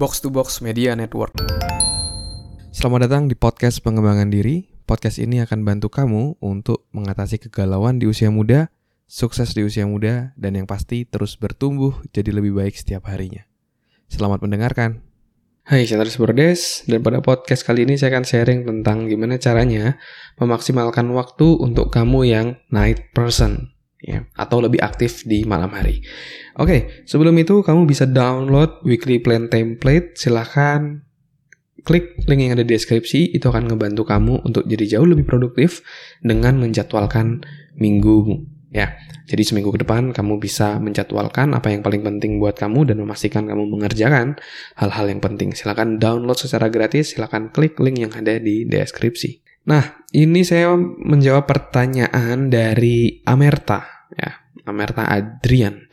Box to Box Media Network. Selamat datang di podcast pengembangan diri. Podcast ini akan bantu kamu untuk mengatasi kegalauan di usia muda, sukses di usia muda, dan yang pasti terus bertumbuh jadi lebih baik setiap harinya. Selamat mendengarkan. Hai, saya Tris Bordes, dan pada podcast kali ini saya akan sharing tentang gimana caranya memaksimalkan waktu untuk kamu yang night person ya atau lebih aktif di malam hari. Oke, sebelum itu kamu bisa download weekly plan template. Silahkan klik link yang ada di deskripsi. Itu akan ngebantu kamu untuk jadi jauh lebih produktif dengan menjadwalkan minggu ya. Jadi seminggu ke depan kamu bisa menjadwalkan apa yang paling penting buat kamu dan memastikan kamu mengerjakan hal-hal yang penting. Silahkan download secara gratis, silahkan klik link yang ada di deskripsi. Nah, ini saya menjawab pertanyaan dari Amerta, ya, Amerta Adrian.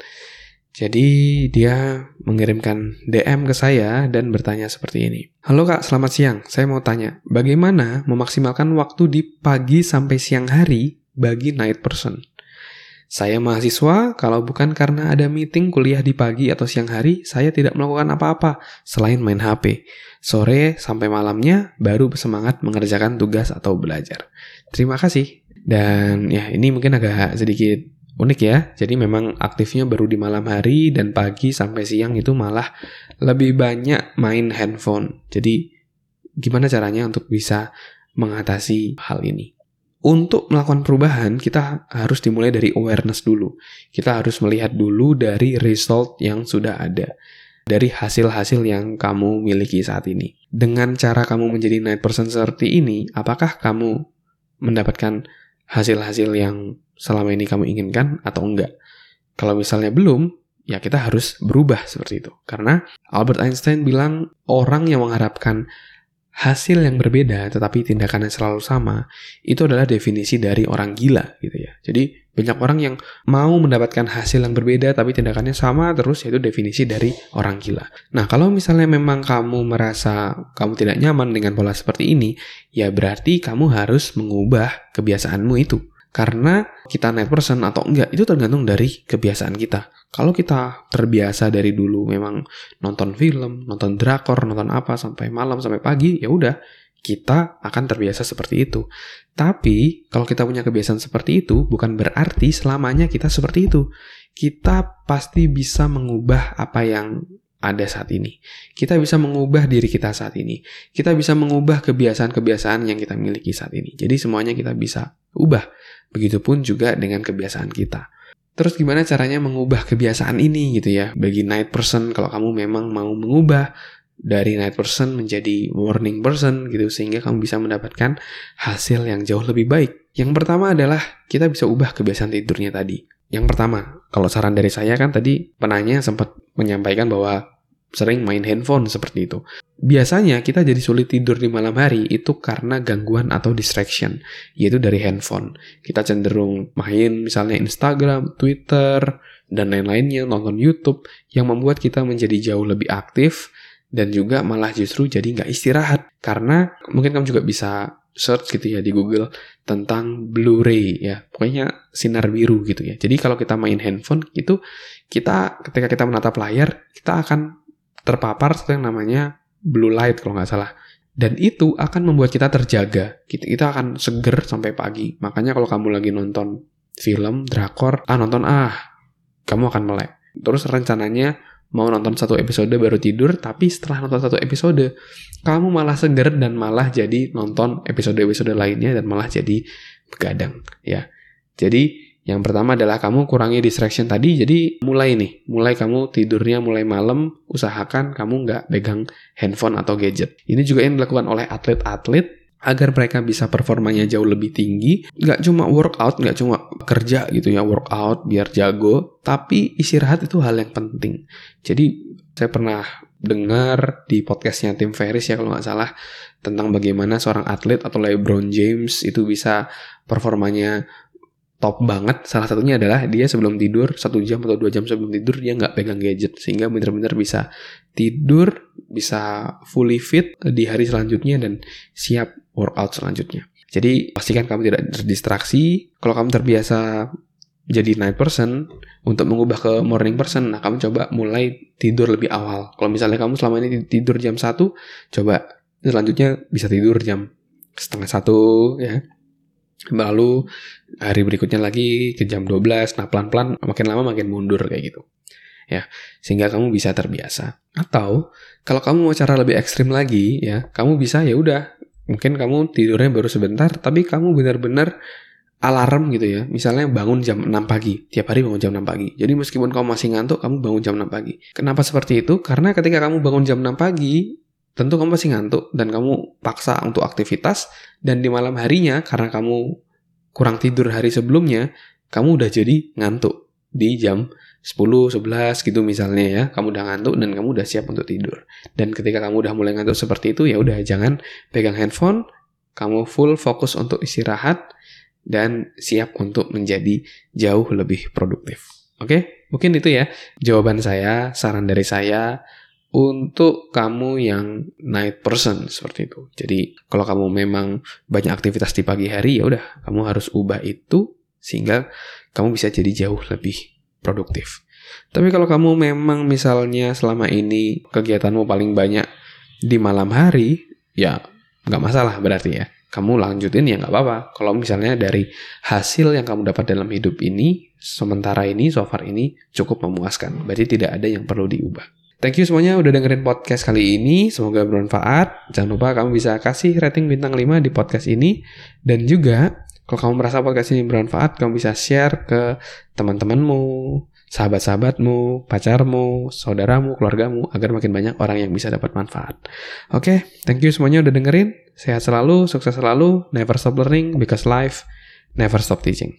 Jadi dia mengirimkan DM ke saya dan bertanya seperti ini. Halo kak, selamat siang. Saya mau tanya, bagaimana memaksimalkan waktu di pagi sampai siang hari bagi night person? Saya mahasiswa, kalau bukan karena ada meeting kuliah di pagi atau siang hari, saya tidak melakukan apa-apa selain main HP. Sore sampai malamnya baru bersemangat mengerjakan tugas atau belajar. Terima kasih. Dan ya ini mungkin agak sedikit unik ya. Jadi memang aktifnya baru di malam hari dan pagi sampai siang itu malah lebih banyak main handphone. Jadi gimana caranya untuk bisa mengatasi hal ini? Untuk melakukan perubahan, kita harus dimulai dari awareness dulu. Kita harus melihat dulu dari result yang sudah ada. Dari hasil-hasil yang kamu miliki saat ini. Dengan cara kamu menjadi night person seperti ini, apakah kamu mendapatkan hasil-hasil yang selama ini kamu inginkan atau enggak? Kalau misalnya belum, ya kita harus berubah seperti itu. Karena Albert Einstein bilang orang yang mengharapkan hasil yang berbeda tetapi tindakannya selalu sama itu adalah definisi dari orang gila gitu ya. Jadi banyak orang yang mau mendapatkan hasil yang berbeda tapi tindakannya sama terus yaitu definisi dari orang gila. Nah, kalau misalnya memang kamu merasa kamu tidak nyaman dengan pola seperti ini, ya berarti kamu harus mengubah kebiasaanmu itu. Karena kita night person atau enggak itu tergantung dari kebiasaan kita. Kalau kita terbiasa dari dulu memang nonton film, nonton drakor, nonton apa sampai malam sampai pagi, ya udah kita akan terbiasa seperti itu. Tapi kalau kita punya kebiasaan seperti itu bukan berarti selamanya kita seperti itu. Kita pasti bisa mengubah apa yang ada saat ini. Kita bisa mengubah diri kita saat ini. Kita bisa mengubah kebiasaan-kebiasaan yang kita miliki saat ini. Jadi semuanya kita bisa ubah. Begitupun juga dengan kebiasaan kita. Terus gimana caranya mengubah kebiasaan ini gitu ya? Bagi night person kalau kamu memang mau mengubah dari night person menjadi morning person gitu sehingga kamu bisa mendapatkan hasil yang jauh lebih baik. Yang pertama adalah kita bisa ubah kebiasaan tidurnya tadi. Yang pertama, kalau saran dari saya kan tadi penanya sempat menyampaikan bahwa sering main handphone seperti itu. Biasanya kita jadi sulit tidur di malam hari itu karena gangguan atau distraction, yaitu dari handphone. Kita cenderung main misalnya Instagram, Twitter, dan lain-lainnya, nonton YouTube, yang membuat kita menjadi jauh lebih aktif, dan juga malah justru jadi nggak istirahat. Karena mungkin kamu juga bisa search gitu ya di Google tentang Blu-ray ya. Pokoknya sinar biru gitu ya. Jadi kalau kita main handphone itu kita ketika kita menatap layar kita akan terpapar sesuatu yang namanya blue light kalau nggak salah. Dan itu akan membuat kita terjaga. Kita, kita akan seger sampai pagi. Makanya kalau kamu lagi nonton film, drakor, ah nonton ah, kamu akan melek. Terus rencananya mau nonton satu episode baru tidur, tapi setelah nonton satu episode, kamu malah seger dan malah jadi nonton episode-episode lainnya dan malah jadi begadang. Ya, jadi yang pertama adalah kamu kurangi distraction tadi, jadi mulai nih, mulai kamu tidurnya mulai malam, usahakan kamu nggak pegang handphone atau gadget. Ini juga yang dilakukan oleh atlet-atlet agar mereka bisa performanya jauh lebih tinggi. Nggak cuma workout, nggak cuma kerja gitu ya, workout biar jago, tapi istirahat itu hal yang penting. Jadi saya pernah dengar di podcastnya Tim Ferris ya kalau nggak salah tentang bagaimana seorang atlet atau LeBron James itu bisa performanya top banget salah satunya adalah dia sebelum tidur satu jam atau dua jam sebelum tidur dia nggak pegang gadget sehingga benar-benar bisa tidur bisa fully fit di hari selanjutnya dan siap workout selanjutnya jadi pastikan kamu tidak terdistraksi kalau kamu terbiasa jadi night person untuk mengubah ke morning person, nah kamu coba mulai tidur lebih awal. Kalau misalnya kamu selama ini tidur jam 1, coba selanjutnya bisa tidur jam setengah satu ya. Lalu hari berikutnya lagi ke jam 12, nah pelan-pelan makin lama makin mundur kayak gitu. Ya, sehingga kamu bisa terbiasa. Atau kalau kamu mau cara lebih ekstrim lagi ya, kamu bisa ya udah mungkin kamu tidurnya baru sebentar tapi kamu benar-benar alarm gitu ya. Misalnya bangun jam 6 pagi, tiap hari bangun jam 6 pagi. Jadi meskipun kamu masih ngantuk, kamu bangun jam 6 pagi. Kenapa seperti itu? Karena ketika kamu bangun jam 6 pagi, tentu kamu masih ngantuk dan kamu paksa untuk aktivitas dan di malam harinya karena kamu kurang tidur hari sebelumnya, kamu udah jadi ngantuk di jam 10, 11 gitu misalnya ya. Kamu udah ngantuk dan kamu udah siap untuk tidur. Dan ketika kamu udah mulai ngantuk seperti itu ya udah jangan pegang handphone, kamu full fokus untuk istirahat dan siap untuk menjadi jauh lebih produktif. Oke, mungkin itu ya jawaban saya, saran dari saya untuk kamu yang night person seperti itu. Jadi kalau kamu memang banyak aktivitas di pagi hari ya udah kamu harus ubah itu sehingga kamu bisa jadi jauh lebih produktif. Tapi kalau kamu memang misalnya selama ini kegiatanmu paling banyak di malam hari, ya nggak masalah berarti ya kamu lanjutin ya nggak apa-apa. Kalau misalnya dari hasil yang kamu dapat dalam hidup ini, sementara ini, so far ini cukup memuaskan. Berarti tidak ada yang perlu diubah. Thank you semuanya udah dengerin podcast kali ini. Semoga bermanfaat. Jangan lupa kamu bisa kasih rating bintang 5 di podcast ini. Dan juga, kalau kamu merasa podcast ini bermanfaat, kamu bisa share ke teman-temanmu, sahabat-sahabatmu, pacarmu, saudaramu, keluargamu, agar makin banyak orang yang bisa dapat manfaat. Oke, okay, thank you semuanya udah dengerin. Sehat selalu, sukses selalu, never stop learning because life never stop teaching.